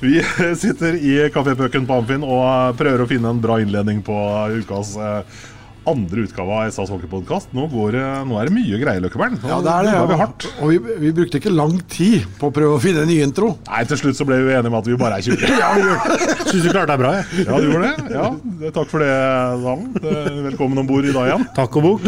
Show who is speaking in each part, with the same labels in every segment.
Speaker 1: Vi sitter i kafépøken på Amfinn og prøver å finne en bra innledning på ukas eh, andre utgave av SAS hockeypodkast. Nå, det- nå er det mye greier, Løkkeberg.
Speaker 2: Ja, det er det.
Speaker 1: vi hardt.
Speaker 2: Og vi, vi brukte ikke lang tid på å prøve å finne en ny intro.
Speaker 1: Nei, til slutt så ble vi enige om at vi bare er 20.
Speaker 2: Ja,
Speaker 3: Syns du klarte deg bra, jeg.
Speaker 1: Ja, du gjorde det? Ja, Takk for det, Dalen. Velkommen om bord i dag igjen.
Speaker 3: Takk og bok.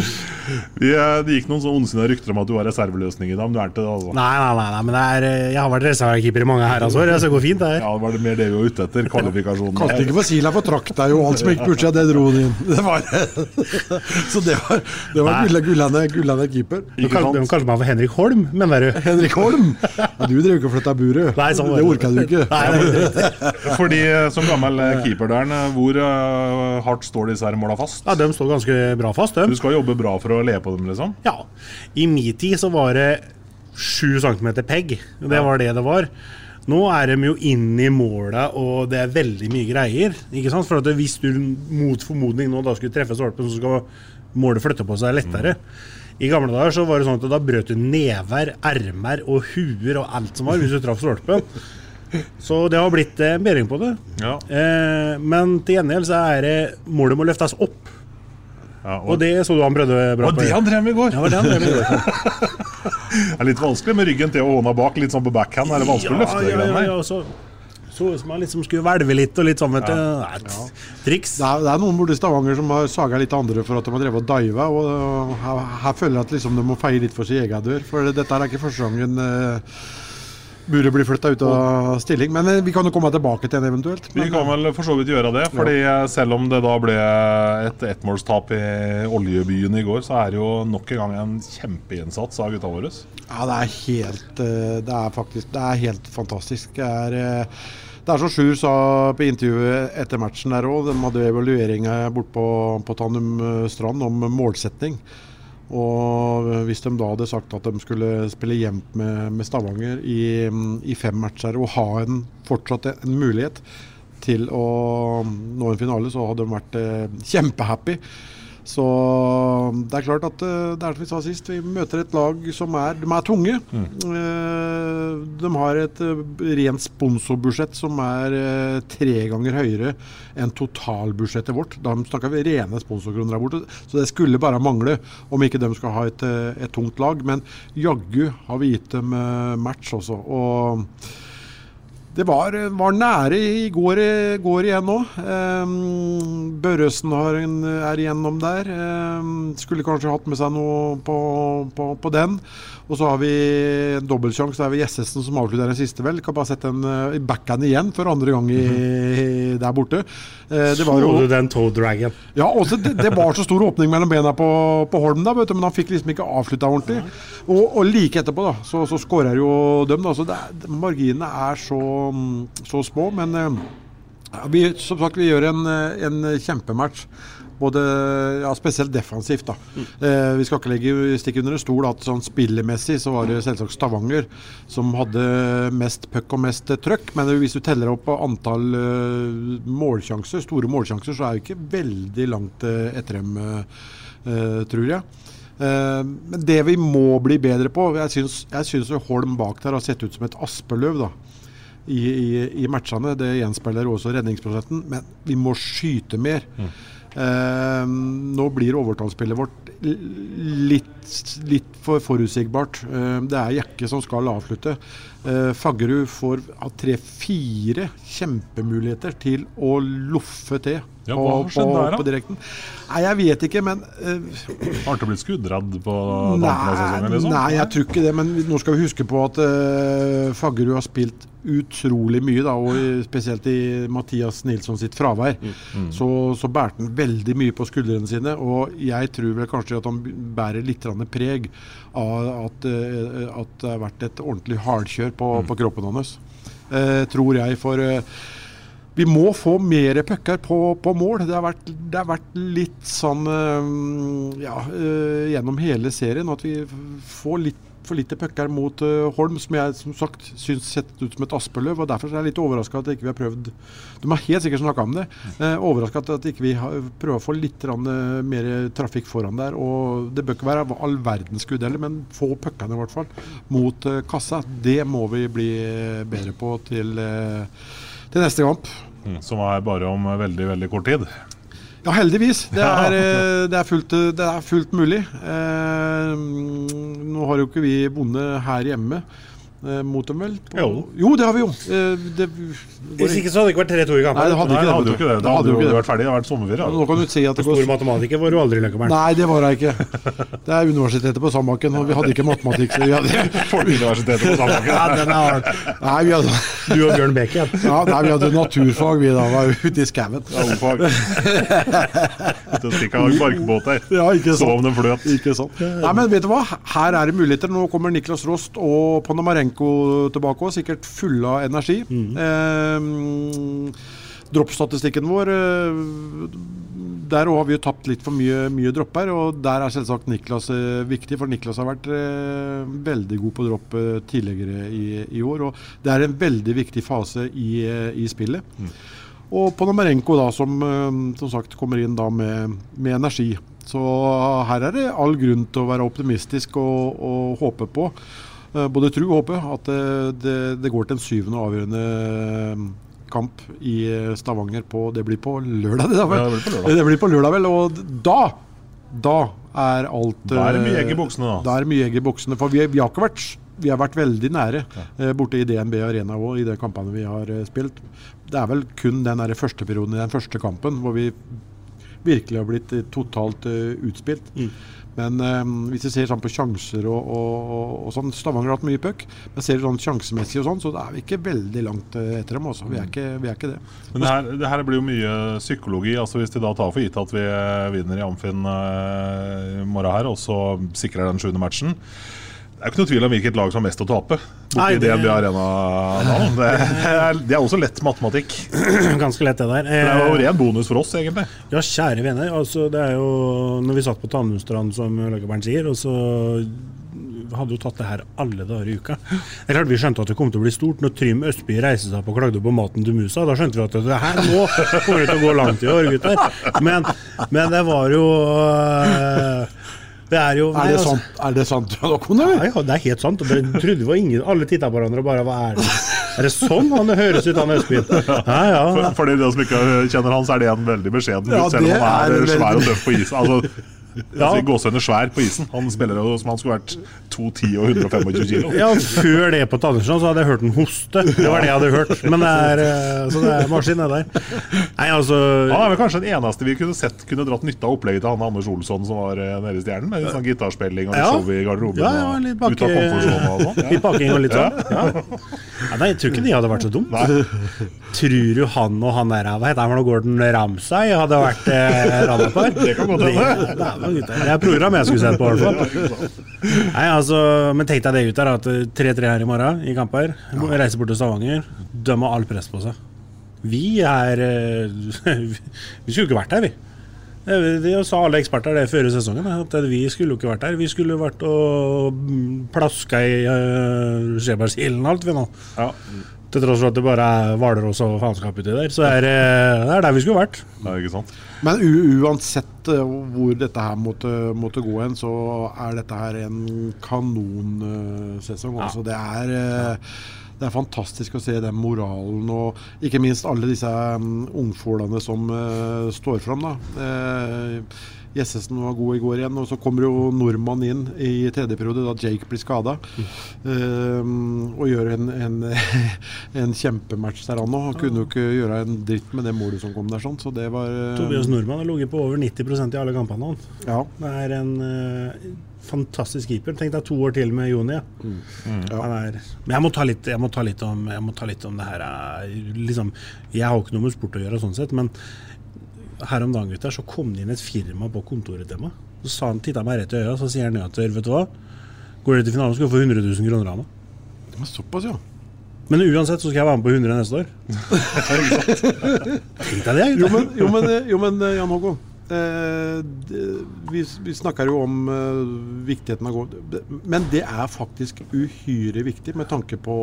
Speaker 1: Vi, eh, det gikk noen sånn ondsinnede rykter om at du var reserveløsning i dag, men du er ikke det, altså.
Speaker 3: Nei, nei, nei, nei men det er, eh, jeg har vært reservekeeper i mange herrens år, så det går fint, det her.
Speaker 1: Ja, det var det mer det vi var ute etter. Kvalifikasjonen.
Speaker 2: Kalte ikke for Sila for trakk deg jo, alt som gikk budsjett, det dro han inn. Det var, så det var, det var gulle, gullende, gullende keeper.
Speaker 3: Du kan- du meg for Henrik Holm, mener du?
Speaker 2: Henrik Holm! Ja, du drev ikke og flytta buret.
Speaker 3: Nei, sånn
Speaker 2: det
Speaker 3: orker
Speaker 2: orka du ikke.
Speaker 3: Nei.
Speaker 1: Fordi eh, som gammel eh, keeper der, eh, hvor uh, hardt står disse her måla fast?
Speaker 3: Ja, de står ganske bra fast,
Speaker 1: Du skal jobbe bra for å le på dem, liksom?
Speaker 3: Ja. I min tid så var det 7 cm pegg. Det var det det var. Nå er de jo inn i målet, og det er veldig mye greier. Ikke sant? For at Hvis du mot formodning nå da skulle treffe stolpen, så skal målet flytte på seg lettere. I gamle dager så var det sånn at da brøt du never, ermer og huer og alt som var, hvis du traff stolpen. Så det har blitt en bedring på det.
Speaker 1: Ja.
Speaker 3: Eh, men til gjengjeld så er det målet må løftes opp.
Speaker 1: Ja
Speaker 3: Og det så du han prøvde bra
Speaker 1: Og
Speaker 3: på.
Speaker 1: det han drev med i går!
Speaker 3: Ja, det var det han drev med i går.
Speaker 1: Det er litt vanskelig med ryggen til og hånda bak, litt sånn på backhand. Er det vanskelig å løfte
Speaker 3: ja, ja, ja, så så ut som han liksom skulle hvelve litt og litt sånn, vet du. Det et Triks.
Speaker 2: Det er, det er noen borte i Stavanger som har saga litt andre for at de har drevet og diva. Og her, her føler jeg at liksom de må feie litt for sin egen dør. For dette er ikke første gangen uh, buret bli flytta ut av stilling. Men eh, vi kan jo komme tilbake til en eventuelt.
Speaker 1: Vi kan vel for så vidt gjøre det. Fordi ja. selv om det da ble et ettmålstap i oljebyen i går, så er det jo nok en gang en kjempeinnsats av gutta våre.
Speaker 2: Ja, det er helt eh, Det er faktisk Det er helt fantastisk. Det er, eh, det er som Sjur sa på intervjuet etter matchen der òg. De hadde evalueringer borte på, på Tanum eh, strand om målsetning. Og hvis de da hadde sagt at de skulle spille jevnt med, med Stavanger i, i fem matcher og ha en, fortsatt en mulighet til å nå en finale, så hadde de vært eh, kjempehappy. Så det er klart at eh, det er som vi sa sist, vi møter et lag som er, de er tunge. Mm. de har et eh, rent sponsorbudsjett som er tre ganger høyere enn totalbudsjettet vårt. Da snakker vi rene sponsorkroner der borte, så det skulle bare mangle om ikke de skal ha et, et tungt lag. Men jaggu har vi gitt dem match også. og det var, var nære i går, går igjen nå. Um, Børresen en, er igjennom der. Um, skulle kanskje hatt med seg noe på, på, på den. Og så har vi en dobbeltsjanse. Det er vi Gjessesen som avslutter den siste, vel. Kan bare sette en i backhand igjen for andre gang i, der borte. Eh, det var
Speaker 3: Så du den toe dragon?
Speaker 2: ja, også det, det var så stor åpning mellom bena på, på Holm, da, vet du, men han fikk liksom ikke avslutta ordentlig. Og, og like etterpå da, så, så skårer jo dem. da, så det Marginene er så, så små. Men eh, vi, som sagt, vi gjør en, eh, en kjempematch. Både, ja, spesielt defensivt. da. Eh, vi skal ikke legge stikk under en stol at sånn spillemessig så var det selvsagt Stavanger som hadde mest puck og mest trøkk. Men hvis du teller opp antall uh, målsjanser, store målsjanser, så er vi ikke veldig langt uh, etter dem, eh, tror jeg. Men det vi må bli bedre på Jeg syns, jeg syns Holm bak der har sett ut som et aspeløv da, i, i, i matchene. Det gjenspeiler også redningsprosenten. Men vi må skyte mer. Eh, nå blir overtallsspillet vårt litt, litt for forutsigbart. Eh, det er Jekke som skal avslutte. Eh, Faggerud får tre-fire kjempemuligheter til å loffe til
Speaker 1: Ja, hva har skjedd
Speaker 2: på,
Speaker 1: der, da?
Speaker 2: på direkten. Nei, jeg vet ikke, men uh,
Speaker 1: Har du blitt skuddredd på tampen av
Speaker 2: Nei,
Speaker 1: sesongen? Liksom?
Speaker 2: nei, jeg tror ikke det. Men nå skal vi huske på at uh, Faggerud har spilt utrolig mye, da, og spesielt i Mathias Nilsson sitt fravær.
Speaker 1: Mm.
Speaker 2: Så, så bærte han veldig mye på skuldrene sine. Og jeg tror vel kanskje at han bærer litt preg av at, uh, at det har vært et ordentlig hardkjør på,
Speaker 1: Mm.
Speaker 2: på kroppen hans. Uh, tror jeg, for eh, vi må få mer pucker på, på mål. Det har, vært, det har vært litt sånn eh, ja, eh, gjennom hele serien at vi får litt for lite pucker mot eh, Holm, som jeg som sagt syns sett ut som et aspeløv. og Derfor er jeg litt overraska at ikke vi har prøvd De har helt sikkert snakka om det. Eh, overraska at ikke vi prøver å få litt mer trafikk foran der. og Det bør ikke være all verdens skudd heller, men få puckene i hvert fall mot kassa. Det må vi bli bedre på til, eh, til neste kamp.
Speaker 1: Mm, Som er bare om veldig, veldig kort tid.
Speaker 2: Ja, heldigvis. Det er, eh, det er, fullt, eh, det er fullt mulig. Eh, nå har jo ikke vi bonde her hjemme mot dem, vel? På,
Speaker 3: Jo.
Speaker 2: det har vi jo. Eh, det,
Speaker 3: Hvis ikke så hadde det ikke vært 3-2 i kampen.
Speaker 2: Nei, det hadde ikke
Speaker 1: Nei, det
Speaker 2: det.
Speaker 1: hadde jo ikke det. Da hadde
Speaker 2: jo
Speaker 1: jo
Speaker 2: ikke
Speaker 1: det
Speaker 2: det.
Speaker 1: vært ferdig. Det hadde vært sommerferie.
Speaker 2: Nå kan du si at det
Speaker 3: Stor
Speaker 2: går
Speaker 3: matematiker var du aldri, Løkkeberg.
Speaker 2: Nei, det var jeg ikke. Det er Universitetet på Sandbakken, og vi hadde ikke matematikk. Så vi hadde,
Speaker 1: Folkeuniversitetet på Sandbakken.
Speaker 3: Ja, den er
Speaker 2: nei, vi hadde,
Speaker 3: Du og Bjørn Beke.
Speaker 2: ja, nei, vi hadde naturfag, vi da. Var ute i skauen.
Speaker 1: Ja, ordfag. Ute og stikke av barkbåter.
Speaker 2: Ja, ikke
Speaker 1: Så om
Speaker 2: sant.
Speaker 1: den fløt.
Speaker 2: Ikke sant. Nei, men vet du hva? Her er det muligheter. Nå kommer Niklas Rost og Panamarenko tilbake òg, sikkert fulle av energi. Eh, Droppstatistikken vår eh, Der òg har vi jo tapt litt for mye, mye dropper, og der er selvsagt Niklas eh, viktig. For Niklas har vært eh, veldig god på dropp tidligere i, i år. Og det er en veldig viktig fase i, i spillet. Og Ponomarenko da, som, som sagt kommer inn da med, med energi. Så her er det all grunn til å være optimistisk og, og håpe på, både tro og håpe, at det, det, det går til en syvende og avgjørende eh, kamp i eh, Stavanger på Det blir på lørdag, det da vel?
Speaker 1: Ja, det blir på lørdag.
Speaker 2: Det blir på lørdag vel, og da da er alt
Speaker 1: Da er det mye
Speaker 2: eh,
Speaker 1: egg i buksene, da.
Speaker 2: Da er det mye egg i buksene. For vi, vi har ikke vært vi har vært veldig nære eh, borte i DNB Arena òg, i de kampene vi har eh, spilt. Det er vel kun den der første perioden i den første kampen hvor vi virkelig har blitt eh, totalt eh, utspilt. Men um, hvis vi ser sånn på sjanser og, og, og, og sånn Stavanger har hatt mye puck, men ser du sånn sjansemessig og sånn, så er vi ikke veldig langt eh, etter dem. Også. Vi, er ikke, vi er ikke det.
Speaker 1: Men det her, det her blir jo mye psykologi. altså Hvis de da tar for gitt at vi eh, vinner i Amfinn eh, i morgen her, og så sikrer den sjuende matchen Det er jo ikke noe tvil om hvilket lag som har mest å tape.
Speaker 3: Nei, det-
Speaker 1: DNB Arena nå. Det, det, er, det er også lett matematikk.
Speaker 3: Ganske lett, det der.
Speaker 1: Det er jo
Speaker 3: Eh,
Speaker 1: ren bonus for oss, egentlig.
Speaker 3: Ja, kjære venner. Altså, det er jo Når vi satt på Tandumstrand, som Løkkeberg sier, og så hadde jo tatt det her alle dager i uka. Det er klart Vi skjønte at det kom til å bli stort når Trym Østby reiste seg opp og klagde på maten til musa. Da skjønte vi at det her nå kommer det til å gå langt i år, gutter. Men, men det var jo øh, Det er jo
Speaker 2: Er det
Speaker 3: altså-
Speaker 2: sant, er det sant Håkon?
Speaker 3: Ja, ja, det er helt sant. Det trodde var ingen Alle titta på hverandre og bare Hva er det? Er det sånn han høres ut, han Østbyen? Ja, ja.
Speaker 1: For, for de som ikke kjenner han, så er det en veldig beskjeden
Speaker 2: Ja,
Speaker 1: selv om han er,
Speaker 2: er
Speaker 1: svær og tøff på isen. Altså,
Speaker 3: Ja.
Speaker 1: Gåsehøyne svær på isen. Han spiller jo som han skulle vært 2,10 og 125 kilo.
Speaker 3: Ja, Før det på Tanderstrand så hadde jeg hørt en hoste. Det var det jeg hadde hørt. Men det er, eh, så det er maskin, det der. Nei, altså
Speaker 1: Han er vel kanskje den eneste vi kunne sett kunne dratt nytte av opplegget til han Anders Olsson som var eh, nede i Stjernen, med litt sånn gitarspilling og litt
Speaker 3: Ja.
Speaker 1: show i garderoben.
Speaker 3: Ja, ja, litt
Speaker 1: ut av
Speaker 3: bakke-
Speaker 1: og sånn.
Speaker 3: Litt bakking og litt sånn. Nei, jeg tror ikke de hadde vært så dumt. Tror du han og han der, hva heter han, Gordon Ramsay hadde vært eh, radarpar?
Speaker 1: Det kan godt hende.
Speaker 3: Det, er program jeg skulle sett på, i hvert fall. Nei, altså, men tenk deg det ut der, at 3-3 her i morgen i kamp her. Reiser bort til Stavanger. Har all press på seg. Vi er eh, Vi skulle ikke vært her, vi. Det, sa alle eksperter det før sesongen, at vi skulle jo ikke vært der. Vi skulle vært og mm, plaska i uh, Skjebergsilden alt, vi nå. Til tross for at det bare er Hvalross og faenskap uti der. Så er, eh, det er der vi skulle vært.
Speaker 1: Ja, ikke sant?
Speaker 2: Men u uansett eh, hvor dette her måtte, måtte gå hen, så er dette her en kanonsesong. Altså, det er eh, det er fantastisk å se den moralen og ikke minst alle disse um, ungfolene som uh, står fram. da. Uh, Jessesen var god i går igjen, og så kommer jo nordmannen inn i tredje periode, da Jake blir skada. Uh, og gjør en, en, en kjempematch der, han òg. Han kunne jo ikke gjøre en dritt med det målet som kom der. sånn, så det var...
Speaker 3: Tobias Nordmann har ligget på over 90% i alle kampene. Han.
Speaker 2: Ja.
Speaker 3: Det er en fantastisk keeper. Tenk deg to år til med Joni. Ja. Mm. Ja. Er, men jeg må, ta litt, jeg må ta litt om, jeg må ta litt om det her liksom, Jeg har ikke noe med sport å gjøre, sånn sett, men her om dagen gutter, så kom det inn et firma på kontoret til meg. Så sa han, titta meg rett i øya så sier han at vet du hva, går du til finalen, skal du få 100 000 kroner av meg.
Speaker 2: Såpass, ja.
Speaker 3: Men uansett så skal jeg være med på 100 neste år. Tenk deg det,
Speaker 2: jo men, jo, men, jo, men Jan Håkon. Eh, vi, vi, snakker jo om uh, viktigheten av gå Men det er faktisk uhyre viktig med tanke på,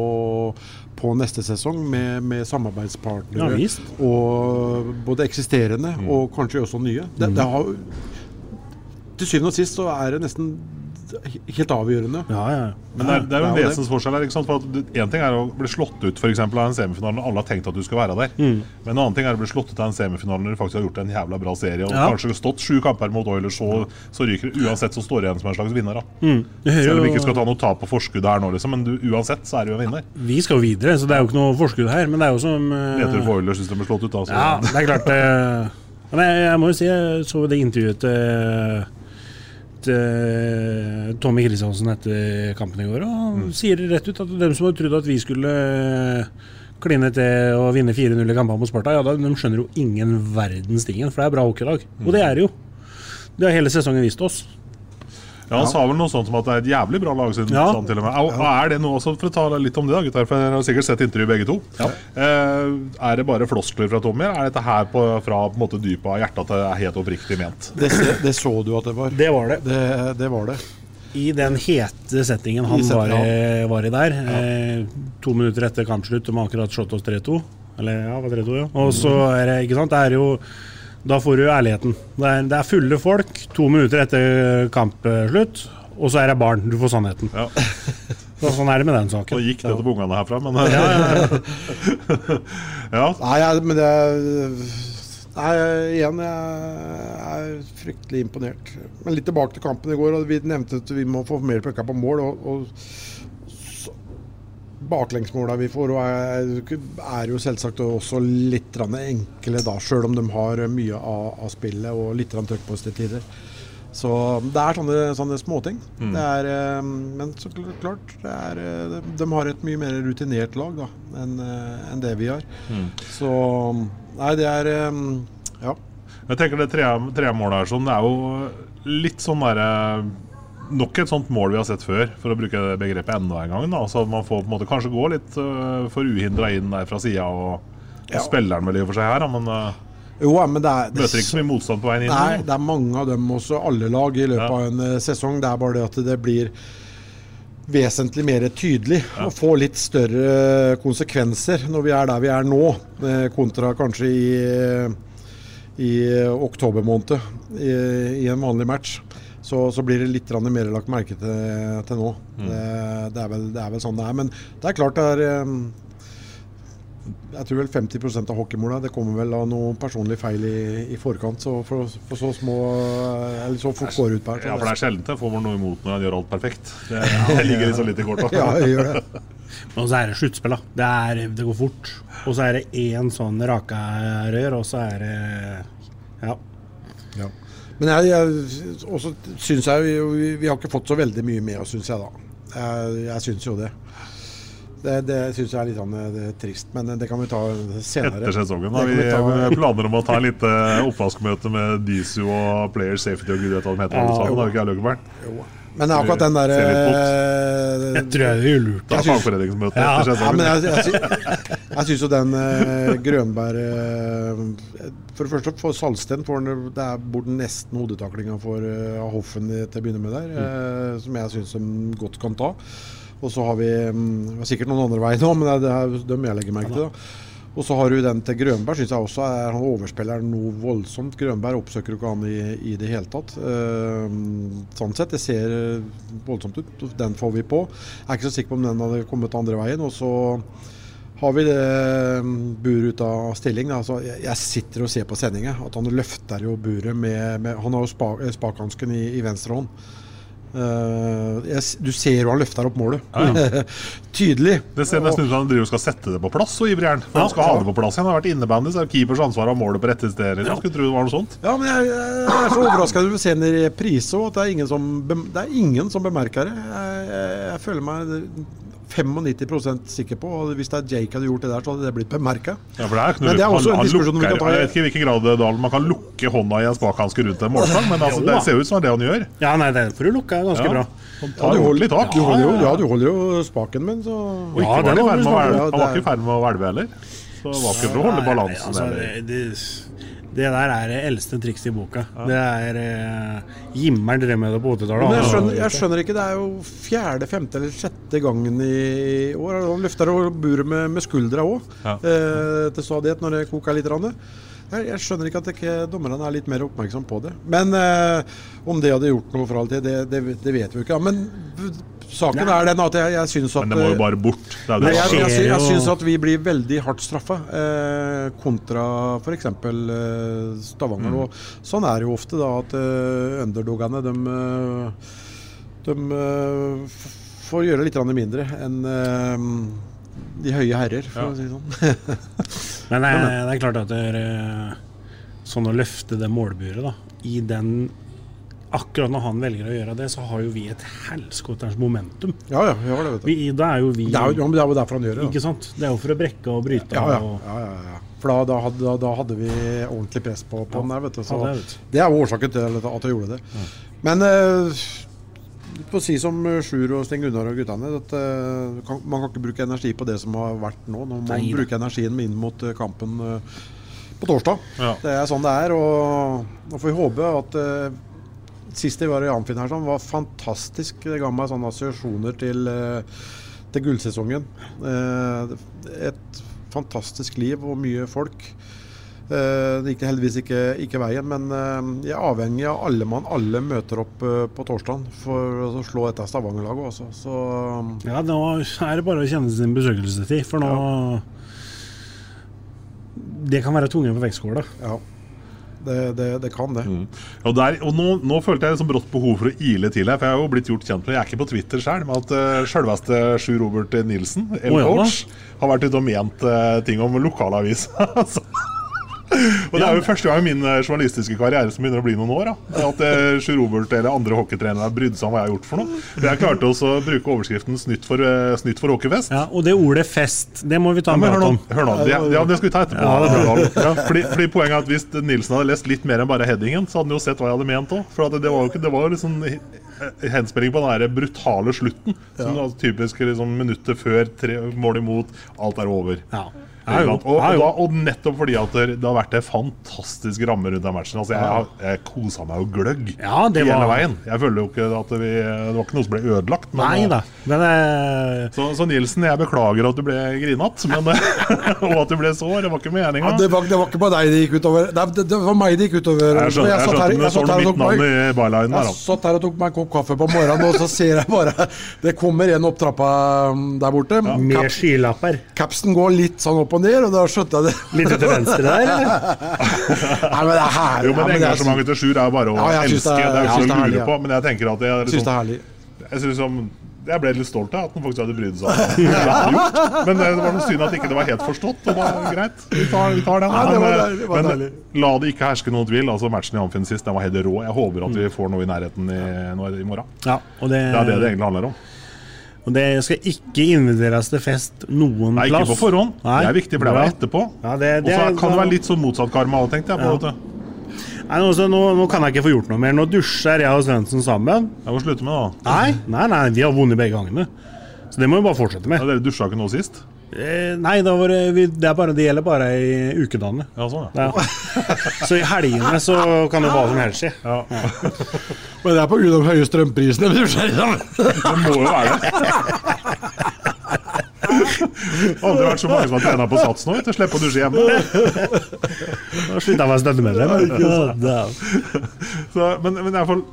Speaker 2: på neste sesong, med, med samarbeidspartnere.
Speaker 3: Ja,
Speaker 2: og både eksisterende mm. og kanskje også nye. Det,
Speaker 3: mm.
Speaker 2: det har, til syvende og sist så er det nesten helt avgjørende.
Speaker 3: Ja, ja.
Speaker 1: Men det er, det er jo en vesensforskjell her. ikke sant? For Én ting er å bli slått ut for eksempel, av en semifinale når alle har tenkt at du skal være der.
Speaker 3: Mm.
Speaker 1: Men en annen ting er å bli slått ut av en semifinale når du faktisk har gjort en jævla bra serie og
Speaker 3: Ja.
Speaker 1: kanskje stått sju kamper mot Oilers, så, så ryker det. Uansett så står det igjen som en slags vinner. da.
Speaker 3: Mm. Hører
Speaker 1: Selv om vi ikke skal ta noe tap på forskuddet her nå, liksom, men du, uansett så er du en vinner.
Speaker 3: Vi skal jo videre, så det er jo ikke noe forskudd her. Men det er jo som uh...
Speaker 1: Leter for Oilers hvis de blir slått ut, da. Så.
Speaker 3: Ja, det er klart Uh... Men jeg, jeg må jo si, jeg så det intervjuet til, til Tommy Kristiansen etter kampen i går. Og mm. sier rett ut at dem som hadde trodd at vi skulle kline til å vinne 4-0 i kampene mot Sparta, ja, da, de skjønner jo ingen verdens tingen, for det er bra hockeylag. Og det er det jo. Det har hele sesongen vist oss.
Speaker 1: Ja, Han sa vel noe sånt som at det er et jævlig bra lag. Siden,
Speaker 3: Ja.
Speaker 1: sånn til og med. Og er det noe også, For å ta litt om det, da, gutter, for jeg har sikkert sett intervju begge to. Eh, er det bare floskler fra Tommy, eller er dette her på, fra på en måte dypet av hjertet at det er helt oppriktig ment?
Speaker 2: Det, det så du at det var.
Speaker 3: Det var det.
Speaker 2: Det, det var det.
Speaker 3: I den hete settingen han
Speaker 2: I
Speaker 3: var, i, var i der, eh, to minutter etter kampslutt, de har akkurat slått oss 3-2. Eller ja, det var 3-2, ja. Og så er det, ikke sant, det er jo Da får du ærligheten. Det er, det er fulle folk to minutter etter kampslutt, og så er det barn. Du får sannheten.
Speaker 1: Ja.
Speaker 3: Så sånn er det med den saken.
Speaker 1: Nå gikk det til ungene herfra, men
Speaker 3: Ja, ja,
Speaker 1: ja.
Speaker 2: Nei, men det er Nei, igjen, jeg er fryktelig imponert. Men litt tilbake til kampen i går. og Vi nevnte at vi må få mer pucka på mål. og, og Baklengsmåla vi får, og er, jo selvsagt også litt enkle da, sjøl om de har mye av, av spillet og litt trøkk på oss til tider. Så det er sånne, sånne småting.
Speaker 1: Mm.
Speaker 2: Det er, eh, men så klart, det er, eh, de har et mye mer rutinert lag enn en det vi har.
Speaker 1: Mm.
Speaker 2: Så Nei, det er eh, Ja.
Speaker 1: Jeg tenker det tredje tre her sånn, det er jo litt sånn derre Nok et sånt mål vi har sett før, for å bruke det begrepet enda en gang. Da. Så man får på en måte kanskje gå litt uh, for uhindra inn der fra sida, og, og
Speaker 2: Ja.
Speaker 1: spilleren vel i og for seg her, da, men uh,
Speaker 2: Jo, men det er det,
Speaker 1: møter ikke så mye motstand på veien inn.
Speaker 2: Nei, det er mange av dem også, alle lag, i løpet
Speaker 1: Ja.
Speaker 2: av en eh, sesong. Det er bare det at det blir vesentlig mer tydelig og får litt større konsekvenser når vi er der vi er nå, kontra kanskje i, i oktober måned i, i en vanlig match. Så, så blir det litt mer lagt merke til, til nå.
Speaker 1: Mm.
Speaker 2: Det, det, er vel, det er vel sånn det er. Men det er klart det er jeg tror vel 50 av hockeymåla det kommer vel av noe personlig feil i, i forkant. Så for, for så små Eller så fort går ut på her.
Speaker 1: Ja, for det er sjelden jeg får noe imot når jeg gjør alt perfekt. Det, det ligger liksom litt i korta.
Speaker 2: Ja, jeg gjør det.
Speaker 3: Og så er det sluttspill, da. Det, er, det går fort. Og så er det én sånn raka-rør, og så er det Ja.
Speaker 2: Ja. Men jeg, jeg også syns jeg vi, vi, har ikke fått så veldig mye med oss, syns jeg da. Jeg, jeg syns jo det. Det, det syns jeg er litt er trist, men det kan vi ta senere.
Speaker 1: Etter sesongen har vi,
Speaker 2: vi
Speaker 1: planer om å ta litt oppvaskmøte med Disu og Player Safety og gud vet hva de heter.
Speaker 2: Ja,
Speaker 1: sammen,
Speaker 2: jo.
Speaker 1: vi ikke jeg?
Speaker 2: Men akkurat den der eh,
Speaker 3: Jeg tror jeg det er lurt.
Speaker 1: Ta
Speaker 2: Jeg syns-
Speaker 1: fagforeningsmøte
Speaker 2: Ja, ja, men
Speaker 1: sesongen.
Speaker 2: jeg, jeg, jeg syns jo den uh, Grønberg uh, For det første, for Salsten får han det er bort nesten hodetaklinga for uh, Hoffen til å begynne med der, eh, som jeg syns de godt kan ta. Og så har vi um, det er sikkert noen andre veier nå, men det er, det er dem jeg legger merke til. da. Og så har du den til Grønberg, syns jeg også er han overspiller noe voldsomt. Grønberg oppsøker jo ikke han i, i det hele tatt. Uh, sånn sett, det ser eh, voldsomt ut. Den får vi på. Jeg er ikke så sikker på om den hadde kommet andre veien. Og så har vi det mm, buret ut av stilling. Altså, jeg, sitter og ser på sendinga at han løfter jo buret med, med Han har jo spa, eh, spakhansken i, i venstre hånd. Eh, jeg, du ser jo han løfter opp målet.
Speaker 1: Ja,
Speaker 2: Tydelig.
Speaker 1: Det ser nesten ut som han driver og skal sette det på plass, så ivrig er han. Skal ha det på plass igjen. Han har vært innebandy, så er keepers ansvar å ha målet på rette sted. Jeg skulle tro det var noe sånt.
Speaker 2: Ja, men jeg, jeg er så overraska over å se reprise og at det er ingen som, det er ingen som bemerker det. Jeg, jeg, jeg føler meg 95% sikker på og hvis det er Jake hadde gjort det der, så hadde det blitt bemerka.
Speaker 1: Ja,
Speaker 2: Men det er også
Speaker 1: han,
Speaker 2: en diskusjon vi kan ta.
Speaker 1: Jeg vet ikke i hvilken grad Dahl, man kan lukke hånda i en spakhanske rundt en målstang, men altså,
Speaker 3: Jo
Speaker 1: det ser ut som det han gjør.
Speaker 3: Ja, nei, den får du lukka ganske
Speaker 1: Ja.
Speaker 3: bra.
Speaker 2: Ja, du holder,
Speaker 1: tak.
Speaker 2: du holder jo, ja, du holder jo spaken min, så
Speaker 1: Og ikke
Speaker 3: Ja,
Speaker 1: var hvelve. Han var ikke i ferd med å hvelve heller. Så det var ikke for å holde
Speaker 3: Nei,
Speaker 1: balansen.
Speaker 3: altså, det, det, det der er det eldste trikset i boka. Det er eh, Jimmer'n drev med det på 80-tallet.
Speaker 2: Jeg skjønner, jeg skjønner ikke, det er jo fjerde, femte eller sjette gangen i år. Han løfter buret med, med skuldra òg,
Speaker 1: Ja.
Speaker 2: eh, til stadighet når det koker litt. rande. Jeg, jeg skjønner ikke at ikke dommerne er litt mer oppmerksom på det. Men eh, om det hadde gjort noe for all tid, det, det, det vet vi jo ikke. Men saken
Speaker 3: Nei.
Speaker 2: er den at jeg, jeg syns at
Speaker 1: Men det må jo
Speaker 2: eh,
Speaker 1: bare bort. Det er
Speaker 2: Nei,
Speaker 1: det
Speaker 2: jeg, jeg, jeg syns at vi blir veldig hardt straffa eh, kontra f.eks. Eh, Stavanger.
Speaker 1: Mm.
Speaker 2: Og sånn er det jo ofte da at eh, underdogene de, eh, de eh, får gjøre litt mindre enn eh, de høye herrer, for
Speaker 1: Ja.
Speaker 2: å si det sånn.
Speaker 3: Men det er, det er klart at det er sånn å løfte det målburet da, i den Akkurat når han velger å gjøre det, så har jo vi et helskotters momentum.
Speaker 2: ja, ja, har det, vet du.
Speaker 3: Vi, da er jo vi
Speaker 2: Det er jo, det er jo derfor han gjør det. da.
Speaker 3: Ikke sant? Det er jo for å brekke og bryte.
Speaker 2: Ja, ja,
Speaker 3: Og,
Speaker 2: ja, ja, ja. For da, da, hadde, da, hadde vi ordentlig press på, på den der, vet du. Så
Speaker 3: Ja, det vet du.
Speaker 2: det er jo årsaken til at jeg gjorde det. Men uh, på å si som eh, Sjur og Sten Gunnar og guttene, at uh, kan, man kan ikke bruke energi på det som har vært nå. Nå må man bruke energien inn mot eh, kampen Uh, på torsdag.
Speaker 1: Ja.
Speaker 2: Det er sånn det er. Og nå får vi håpe at eh, Sist jeg var i Amfin her, sånn, var fantastisk. Det ga meg sånne assosiasjoner til, eh, til gullsesongen. Eh, et fantastisk liv og mye folk. Eh, det gikk heldigvis ikke, ikke veien, men jeg er avhengig av alle mann. Alle møter opp på torsdag for å slå dette Stavanger-laget også. Så
Speaker 3: ja, nå er det bare å kjenne sin besøkelsestid, for nå Det kan være tunge på vektskåla.
Speaker 2: ja. Det, det, det kan det.
Speaker 1: Mm. Og, der, og nå, nå følte jeg liksom brått behov for å ile til her, for jeg har jo blitt gjort kjent med Jeg er ikke på Twitter sjøl, men at uh, sjølveste Sjur Robert Nilsen,
Speaker 3: L-coach, oh,
Speaker 1: L-coach, har vært ute og ment uh, ting om lokalavisa. Og det er jo første gang i min eh, journalistiske karriere som begynner å bli noen år. Da. At Sjur Robert eller andre hockeytrenere brydde seg om hva jeg har gjort for noe. Jeg klarte også å bruke overskriften 'Snytt for, uh, snytt for hockeyfest'.
Speaker 3: Ja, og det ordet 'fest', det må vi ta
Speaker 1: Ja, nå,
Speaker 3: om.
Speaker 1: hør nå. Det, ja, det skal vi ta etterpå.
Speaker 3: Ja, er.
Speaker 1: Ja, fordi, fordi Poenget er at Hvis Nilsen hadde lest litt mer enn bare headingen, så hadde han jo sett hva jeg hadde ment òg. For at det var jo ikke, det var liksom henspilling på den der brutale slutten. Som var typisk liksom, minuttet før tre mål imot, alt er over.
Speaker 3: Ja. Ja,
Speaker 1: og, og, da, og nettopp fordi at det, har vært en fantastisk ramme rundt den matchen. Altså, jeg, jeg kosa meg jo gløgg
Speaker 3: Ja, det
Speaker 1: hele
Speaker 3: var-
Speaker 1: veien. Jeg føler jo ikke at vi, Det var ikke noe som ble ødelagt. men-
Speaker 3: Nei da. Men uh...
Speaker 1: så, så Nilsen, jeg beklager at du ble grinete, og at du ble sår. Det var ikke meninga.
Speaker 2: Ja, det, var, det var ikke bare deg det gikk utover. Det, det, det var meg det gikk utover.
Speaker 1: Jeg skjønner, jeg
Speaker 2: satt her- jeg og tok meg-
Speaker 1: i bylinen der.
Speaker 2: Jeg satt her og tok meg en kopp kaffe på morgenen, og så ser jeg bare Det kommer en opp trappa um, der borte.
Speaker 3: med skilapper.
Speaker 2: capsen går litt sånn opp og ned, og da skjønte jeg det.
Speaker 3: Litt til venstre der, eller?
Speaker 2: Nei, men det er herlig.
Speaker 1: Jo, men
Speaker 2: Ja, det er-
Speaker 1: Engasjementet til Sjur er bare å
Speaker 2: Ja,
Speaker 1: elske.
Speaker 2: det er-
Speaker 1: Det er jo ikke
Speaker 2: det er
Speaker 1: å lure på, men jeg tenker at jeg,
Speaker 2: liksom, synes det er
Speaker 1: liksom,
Speaker 2: herlig.
Speaker 1: jeg, synes som, jeg ble litt stolt av at han faktisk hadde brydd seg om det. hadde gjort. Men det var noe synd at ikke det var helt forstått. Og det var greit, vi tar, vi tar den.
Speaker 2: Ja, det var
Speaker 1: Men,
Speaker 2: det
Speaker 1: men la det ikke herske noen tvil. Altså Matchen i Amfinn sist den var helt rå. Jeg håper at vi får noe i nærheten i, nå i morgen.
Speaker 3: Ja, og det,
Speaker 1: Det er det det egentlig handler om.
Speaker 3: Og det skal ikke inviteres til fest noen
Speaker 1: Nei,
Speaker 3: plass.
Speaker 1: ikke på forhånd.
Speaker 3: Nei.
Speaker 1: Det er viktig, for det er etterpå.
Speaker 3: Ja, det,
Speaker 1: Og så kan det være litt sånn motsatt karma òg, tenkte jeg på.
Speaker 3: Ja. Nei, nå, nå, nå kan jeg ikke få gjort noe mer. Nå dusjer jeg og Svendsen sammen.
Speaker 1: Jeg må slutte med det, da.
Speaker 3: Nei, nei, nei, vi har vunnet begge gangene. Så det må vi bare fortsette
Speaker 1: Ja,
Speaker 3: med.
Speaker 1: dere dusja ikke nå sist?
Speaker 3: Eh, nei, da var det, vi, det, er bare, det gjelder bare i ukedagene.
Speaker 1: Ja, sånn, ja.
Speaker 3: Så i helgene så kan det hva som helst skje.
Speaker 1: Ja.
Speaker 2: Men det er på grunn av høye strømprisene. Det
Speaker 1: må jo være det. Aldri vært så mange som har trena på sats nå, til å slippe å dusje hjemme.
Speaker 3: Da slutta jeg å være støttemedlem.
Speaker 1: Men, men i hvert fall,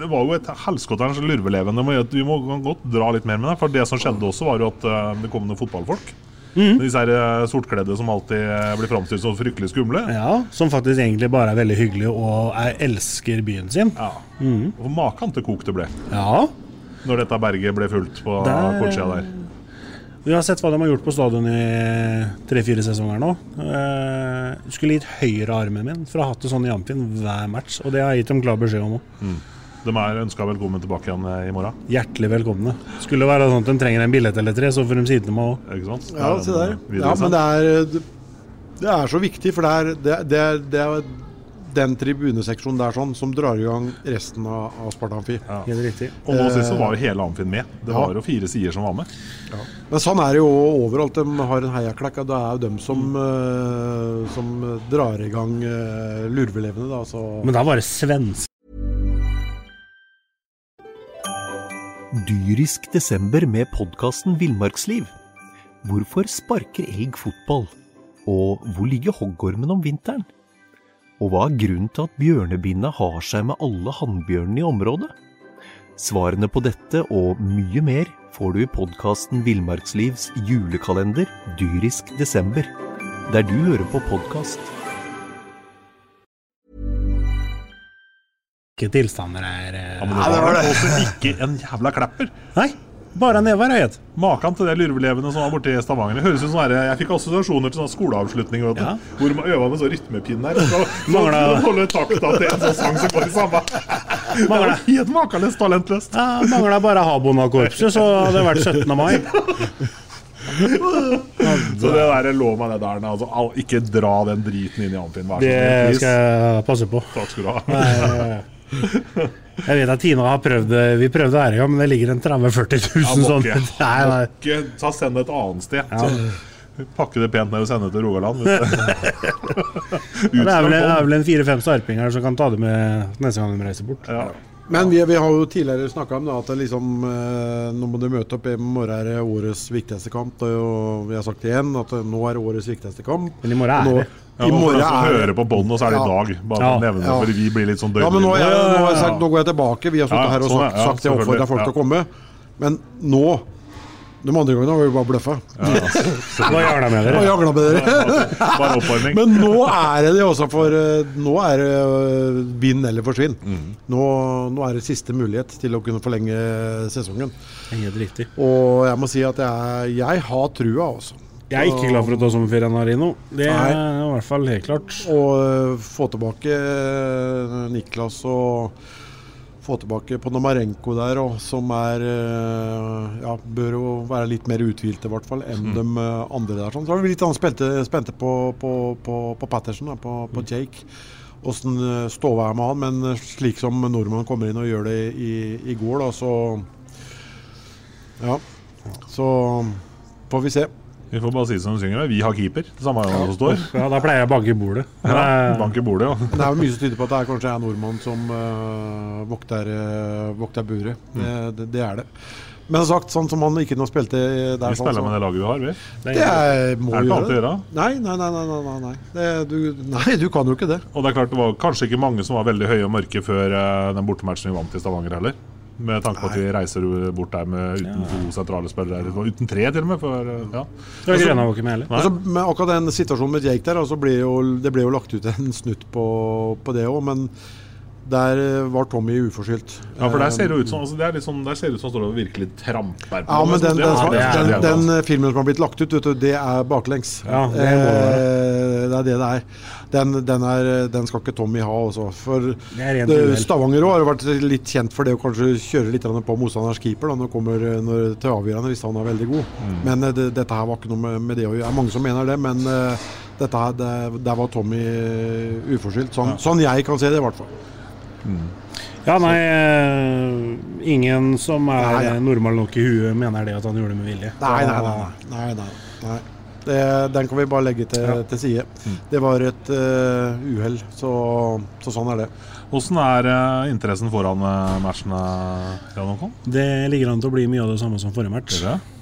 Speaker 1: det var jo et helskotterens lurvelevende. men Vi må godt dra litt mer med det. For det som skjedde også, var jo at eh, det kom noen fotballfolk.
Speaker 3: Mm.
Speaker 1: Disse her eh, sortkledde som alltid eh, blir framstilt som fryktelig skumle.
Speaker 3: Ja, Som faktisk egentlig bare er veldig hyggelig og er, elsker byen sin.
Speaker 1: Ja. Og maken til kok det ble
Speaker 3: Ja.
Speaker 1: når dette berget ble fulgt på kortsida der.
Speaker 3: Vi har sett hva de har gjort på stadion i tre-fire sesonger nå. Eh, skulle gitt høyre armen min for å ha hatt det sånn i Amfin hver match. Og det har jeg gitt dem klar beskjed om òg.
Speaker 1: De er ønska velkommen tilbake igjen eh, i morgen.
Speaker 3: Hjertelig velkomne. Skulle det være sånn at de trenger en billett eller tre, så får de si det til meg òg.
Speaker 1: Ikke sant?
Speaker 2: Ja, se der.
Speaker 1: eh,
Speaker 2: Ja, men det er, det er så viktig, for det er, det, det er, det er den tribuneseksjonen der sånn som drar i gang resten av, av Sparta Amfi.
Speaker 3: Helt riktig.
Speaker 1: Og nå sist så var jo hele Amfin med. Det
Speaker 2: Ja.
Speaker 1: var jo fire sider som var med.
Speaker 2: Men sånn er det jo overalt. De har en heiaklekk, og det er jo dem som, eh, som drar i gang uh, lurvelevene. Da, så.
Speaker 3: Men da var det svensk.
Speaker 4: Dyrisk desember med podkasten Villmarksliv. Hvorfor sparker elg fotball? Og hvor ligger hoggormen om vinteren? Og hva er grunnen til at bjørnebinna har seg med alle hannbjørnene i området? Svarene på dette og mye mer får du i podkasten Villmarkslivs julekalender Dyrisk desember, der du hører på podkast.
Speaker 3: Ikke tilstander er eh,
Speaker 1: Ja, men det var det. ikke en jævla klapper.
Speaker 3: Nei, bare never har jeg gitt.
Speaker 1: Maken til det lurvelevende som var borte i Stavanger. Det høres ut som sånn Jeg fikk assosiasjoner til skoleavslutninger, skoleavslutning. Vet du,
Speaker 3: Ja.
Speaker 1: Hvor man øver med sånn rytmepinn her. Så, så,
Speaker 3: Mangla-
Speaker 1: holde takta til en sånn sang som går i samme.
Speaker 3: Mangla-
Speaker 1: helt makeløst talentløst.
Speaker 3: Ja, Mangla bare Habona-korpset, så hadde det vært 17. mai.
Speaker 1: Så det der lå meg det der. Altså, ikke dra den driten inn i Amfin.
Speaker 3: Det skal jeg passe på.
Speaker 1: Takk skal du ha.
Speaker 3: Nei, Jeg vet at Tina har prøvd det. Vi prøvde det gang, men det ligger en 30 000-40 000
Speaker 1: Ja,
Speaker 3: sånn. Nei, nei.
Speaker 1: ikke ta Send det et annet sted. Ja. pakke det pent ned og sende det til Rogaland. Det
Speaker 3: er vel, det er vel en fire-fem sarpinger som kan ta det med neste gang de reiser bort.
Speaker 1: Ja.
Speaker 2: Men vi, vi har jo tidligere snakka om da, at det liksom, eh, nå må du møte opp. I morgen er det årets viktigste kamp. Og vi har sagt det igjen, at nå er det årets viktigste kamp.
Speaker 3: Men i morgen er
Speaker 2: Nå-
Speaker 3: det.
Speaker 1: Ja,
Speaker 2: I morgen er
Speaker 1: høre på bånd, og så er det i dag. Bare
Speaker 3: Ja.
Speaker 1: nevne det,
Speaker 2: Ja.
Speaker 1: fordi vi blir litt sånn
Speaker 2: Ja, men nå, jeg, nå, jeg sagt, nå går jeg tilbake. Vi har sittet
Speaker 1: Ja,
Speaker 2: her og
Speaker 1: sånn,
Speaker 2: sagt,
Speaker 1: ja,
Speaker 2: sagt det oppfordrer folk til å komme. Men nå De andre gangene har vi bare bløffa.
Speaker 3: Nå jagla med dere?
Speaker 2: jagla med dere.
Speaker 1: Bare oppvarming.
Speaker 2: Men nå er det det også, for eh, nå er det eh, vinn eller forsvinn.
Speaker 1: Mm.
Speaker 2: Nå, nå er det siste mulighet til å kunne forlenge sesongen.
Speaker 3: Helt riktig.
Speaker 2: Og jeg må si at jeg, jeg har trua, altså.
Speaker 3: Jeg er ikke glad for å ta sommerferie, Narino. Det er i hvert fall helt klart.
Speaker 2: Og eh, få tilbake Niklas og få tilbake Ponomarenko der, og, som er eh, Ja, bør jo være litt mer uthvilte, i hvert fall, enn de eh, andre der. Sånn. Så er vi litt sånn spente, spente på, på, på, på Patterson, da, på, på Jake. Åssen uh, ståa er med han. Men eh, slik som nordmannen kommer inn og gjør det i, i går, da, så Ja. Så får vi se.
Speaker 1: Vi får bare si som de synger. Vi har keeper. Det samme det som står.
Speaker 3: Ja, Da pleier jeg å banke i bordet.
Speaker 1: Ja, banke i bordet, ja.
Speaker 2: Det er jo mye som tyder på at det er kanskje er nordmann som uh, vokter, uh, vokter buret. Det, det, det er det. Men sagt, sånn som han ikke nå spilte der
Speaker 1: Vi
Speaker 2: sånn,
Speaker 1: spiller med det laget vi har, vi.
Speaker 3: det
Speaker 2: Det
Speaker 3: er,
Speaker 2: må
Speaker 1: Er det ikke alt å
Speaker 2: gjøre nei, nei. nei, nei, nei, nei. Det, du, nei, du kan jo ikke det.
Speaker 1: Og det er klart, det var kanskje ikke mange som var veldig høye og mørke før eh, den bortematchen vi vant i Stavanger heller. Med tanke på at vi reiser bort der med uten to sentrale spillere. Uten tre, til og med. For, eh, ja.
Speaker 3: ikke med.
Speaker 2: Altså, med akkurat den situasjonen med Jake der, altså ble jo, det ble jo lagt ut en snutt på, på det òg, men der eh, var Tommy uforskyldt.
Speaker 1: ja, for der ser det ut som altså, det er sånn, Der ser det ut som han står og virkelig tramper på
Speaker 2: Ja, men den, den, den,
Speaker 1: er-
Speaker 2: den eh, filmen som har blitt lagt ut, vet du, det er baklengs.
Speaker 3: Ja, det
Speaker 2: Eh, det er det det er. Den, den, er, den skal ikke Tommy ha, også. For
Speaker 3: Det er rent
Speaker 2: det,
Speaker 3: uhell.
Speaker 2: Stavanger òg har vært litt kjent for det å kanskje kjøre litt på motstanders keeper da, når kommer når, til avgjørende, hvis han er veldig god.
Speaker 1: Mm.
Speaker 2: Men eh, det, dette her var ikke noe med, med det å gjøre. Det er mange som mener det, men eh, dette her, det, der var Tommy eh, uforskyldt. Sånn, sånn jeg kan se det, i hvert fall.
Speaker 3: Ja, nei, eh, ingen som er
Speaker 2: Nei, ja.
Speaker 3: normal nok i huet, mener det at han gjorde det med vilje.
Speaker 2: Nei, nei, nei. nei, nei, nei. Nei. Det, den kan vi bare legge til, til side. Det var et uh, uhell, så, så sånn er det.
Speaker 1: Hvordan er uh, interessen foran uh, matchene? Jan Håkon?
Speaker 3: Det ligger an til å bli mye av det samme som forrige match.
Speaker 1: Gjør det?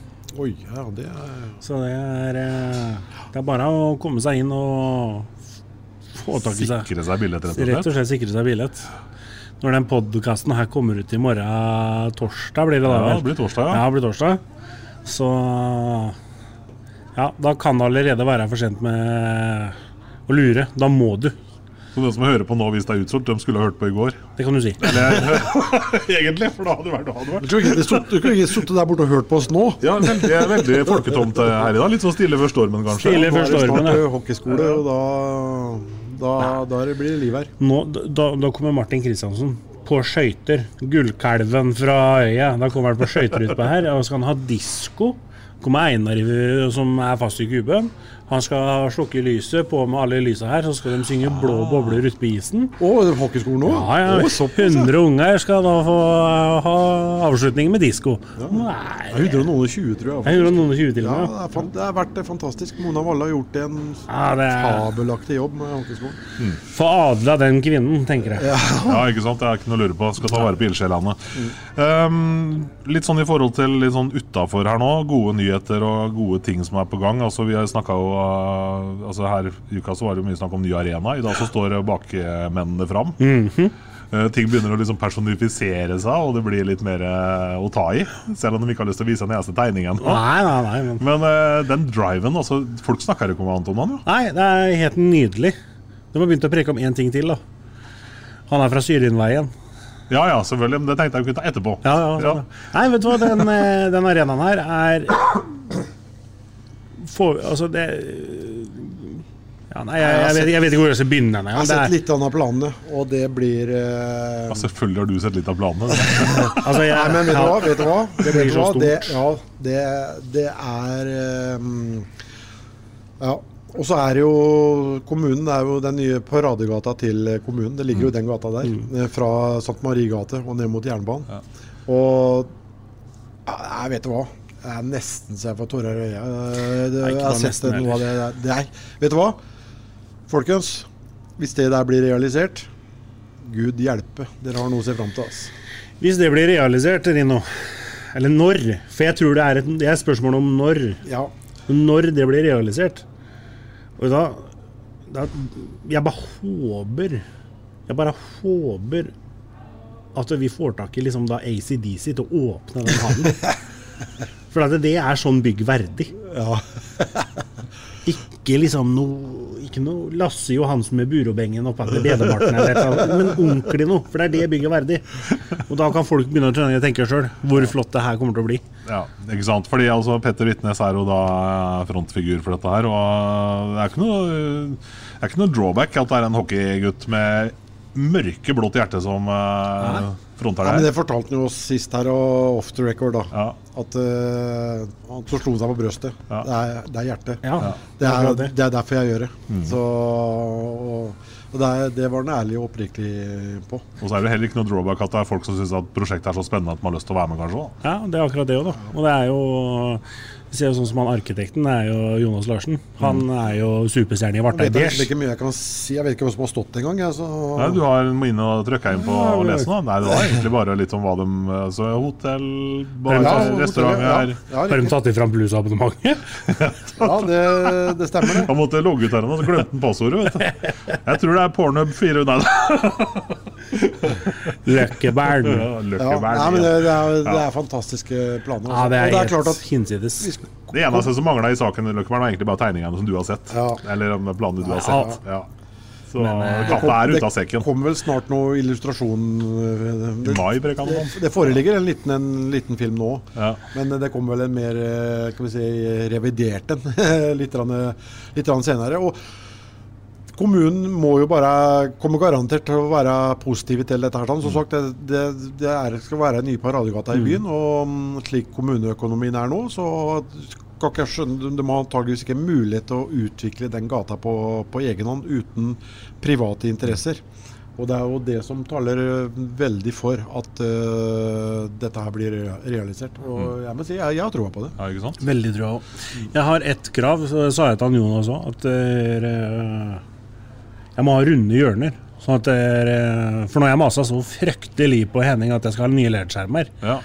Speaker 2: Oi, ja, det er
Speaker 3: Så det er, uh, det er bare å komme seg inn og få tak i seg
Speaker 1: Sikre seg billett, rett og
Speaker 3: Rett og
Speaker 1: slett?
Speaker 3: slett sikre seg billett. Når den podkasten her kommer ut i morgen torsdag, blir det da
Speaker 1: Ja, det blir torsdag, ja.
Speaker 3: Ja, det blir torsdag. Så ja, da kan det allerede være for sent med å lure. Da må du.
Speaker 1: Så den som hører på nå hvis det er utsolgt, de skulle ha hørt på i går.
Speaker 3: Det kan du si.
Speaker 1: Eller, egentlig, for da hadde det vært, da hadde det vært.
Speaker 2: Du kunne ikke sittet der borte og hørt på oss nå.
Speaker 1: Ja, veldig, veldig folketomt her i dag. Litt sånn stille før stormen, kanskje.
Speaker 3: Stille før
Speaker 2: er det
Speaker 3: stormen, ja.
Speaker 2: hockeyskole, og da, da, da blir det liv her.
Speaker 3: Nå, da, da kommer Martin Kristiansen på skøyter. Gullkalven fra øya. Da kommer han på skøyter utpå her. Og så skal han ha disko. kommer Einar som er fast i kuben. Han skal slukke lyset, på med alle lysa her. Så skal de synge blå bobler ute på isen.
Speaker 2: Å, det er hockeyskolen òg?
Speaker 3: Ja, ja. 100 unger skal da få ha avslutning med disko. Nei,
Speaker 2: Det er 120, tror jeg.
Speaker 3: Er 120 til og
Speaker 2: Ja, det, er, fan- det har vært eh, fantastisk. Mona Valle har gjort en
Speaker 3: Ja, det er
Speaker 2: fabelaktig jobb med hockeyskolen.
Speaker 3: Få adla den kvinnen, tenker jeg.
Speaker 1: Ja, ikke sant? Det er ikke noe å lure på. Skal ta vare på ildsjelene. Um, litt sånn i forhold til litt sånn utafor her nå. Gode nyheter og gode ting som er på gang. Altså Vi har snakka jo altså Her i uka så var det jo mye snakk om ny arena. I dag så står bakmennene fram.
Speaker 3: -hmm.
Speaker 1: Uh, ting begynner å liksom personifisere seg, og det blir litt mer uh, å ta i. Selv om de ikke har lyst til å vise en eneste tegning ennå.
Speaker 3: Nei, nei, nei. Men...
Speaker 1: Men uh, den driven altså, Folk snakker ikke om Anton om jo.
Speaker 3: Nei, det er helt nydelig. De har begynt å preke om én ting til, da. Han er fra Syrinveien.
Speaker 1: Ja ja, selvfølgelig. Men det tenkte jeg kunne ta etterpå.
Speaker 3: Ja, ja, sånn, ja. Nei, vet du hva, den, den arenaen her er for, Altså, det ja, Nei, jeg, jeg, vet, jeg vet ikke hvor jeg skal begynne.
Speaker 2: Jeg har sett litt av planene, og det blir eh,
Speaker 1: Ja, selvfølgelig har du sett litt av planene.
Speaker 3: altså, jeg,
Speaker 2: Nei, men vet du hva? Vet du hva?
Speaker 3: Det blir så
Speaker 2: stort. Det, ja, det, det er um, Ja. Og så er jo kommunen det er jo den nye paradegata til kommunen. Det ligger jo i den gata der. Mm. Fra St. Marie gate og ned mot jernbanen. Og jeg vet du hva. Det er nesten så jeg får tårer i øya. Eh, det-
Speaker 3: Nei,
Speaker 2: Jeg har sett noe av det der. Er, vet du hva? Folkens, hvis det der blir realisert Gud hjelpe. Dere har noe å se fram til. ass.
Speaker 3: Hvis det blir realisert, Rino Eller når. For jeg tror det er et, det er et spørsmål om når.
Speaker 2: Ja.
Speaker 3: Når det blir realisert. Og da, da Jeg bare håper Jeg bare håper at vi får tak i liksom da ACDC til å åpne den hallen. For at det er sånn bygg verdig.
Speaker 2: Ja.
Speaker 3: Ikke liksom noe Ikke noe Lasse Johansen med burobengen oppe etter bedebarten, men ordentlig noe. For det er det bygget verdig. Og da kan folk begynne å trene- tenke sjøl hvor flott det her kommer til å bli.
Speaker 1: Ja, ikke sant? Fordi altså, Petter Vitnes er jo da frontfigur for dette her. Og det er ikke noe, det er ikke noe drawback at det er en hockeygutt med mørke blått hjerte som uh, fronter
Speaker 2: Ja, men. Det fortalte han jo oss sist her, og off the record, da.
Speaker 1: Ja.
Speaker 2: At uh, han så slo seg på brøstet.
Speaker 1: Ja.
Speaker 2: Det, er, det er hjertet.
Speaker 3: Ja,
Speaker 2: Det, er,
Speaker 3: det.
Speaker 2: er derfor jeg gjør det.
Speaker 1: Mm.
Speaker 2: Så, og, og det, er, det var han ærlig og oppriktig på.
Speaker 1: Og så er det heller ikke noe drawback at det er folk som syns at prosjektet er så spennende at man har lyst til å være med, kanskje. Da.
Speaker 3: Ja, det er akkurat det òg, da. Og det er jo ser jo sånn som han arkitekten er jo Jonas Larsen. Han er jo superstjerne i
Speaker 2: Jeg
Speaker 3: Vartei
Speaker 2: vet er
Speaker 3: Beige.
Speaker 2: ikke mye jeg kan si. Jeg vet ikke hvem som har stått engang. Altså. Så.
Speaker 1: Nei, du har, må inn og trykke inn på
Speaker 2: Ja,
Speaker 1: og lese nå. Nei, det var egentlig bare litt om hva de altså, Hotell, bar,
Speaker 2: Ja,
Speaker 1: restauranter
Speaker 2: ja. Ja,
Speaker 3: Har de
Speaker 2: tatt
Speaker 3: tatt fram bluesabonnementet?
Speaker 2: ja det, det stemmer, det.
Speaker 1: Han måtte logge ut her nå, så glemte han passordet. vet du. Jeg tror det er Pornhub 4 Nei,
Speaker 3: Løkkebern.
Speaker 1: ja,
Speaker 2: Ja, nei, men det, det, er, det er fantastiske planer.
Speaker 3: Ja,
Speaker 2: altså.
Speaker 3: det er,
Speaker 2: og det er klart at
Speaker 3: hinsides.
Speaker 1: Det eneste som mangla i saken, Løkkebern, er egentlig bare tegningene som du har sett.
Speaker 2: Ja.
Speaker 1: Eller er planene du har sett. Ja. Så
Speaker 3: Men, eh,
Speaker 1: katta er ute av sekken.
Speaker 2: Det kommer vel snart noe illustrasjon Det,
Speaker 1: mai,
Speaker 2: det, det foreligger en liten, en liten film nå.
Speaker 1: Ja.
Speaker 2: Men det kommer vel en mer skal vi si, revidert en litt, litt senere. Og kommunen må jo bare komme garantert til å være positive til dette. her. sånn. Som sagt, det, det, det er, skal være en ny paradegate i byen. Og mm, slik kommuneøkonomien er nå, så skal ikke jeg skjønne, de har antageligvis ikke mulighet til å utvikle den gata på, på egen hånd uten private interesser. Og det er jo det som taler eh, veldig for at uh, dette her blir realisert. Og jeg må si, jeg, jeg har troa på det.
Speaker 1: Ja, ikke sant?
Speaker 3: Veldig trua òg. Jeg har ett krav, så sa jeg til han Jonas òg, at dere, jeg må ha runde hjørner. Sånn at er, for nå har jeg masa så fryktelig på Henning at jeg skal ha nye ledskjermer.
Speaker 1: Ja.